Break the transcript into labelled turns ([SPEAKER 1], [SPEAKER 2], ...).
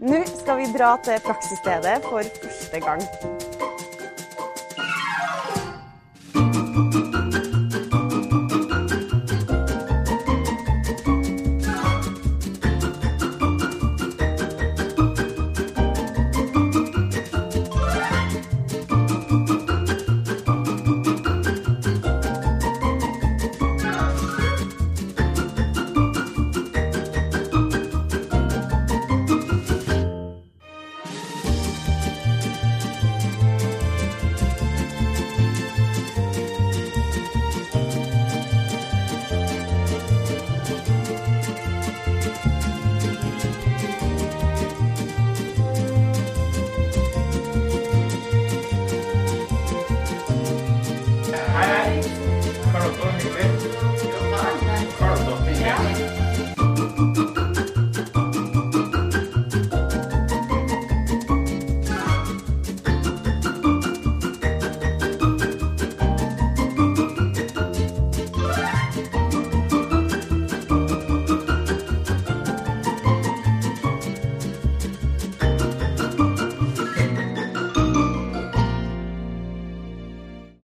[SPEAKER 1] Nå skal vi dra til praksisstedet for første gang.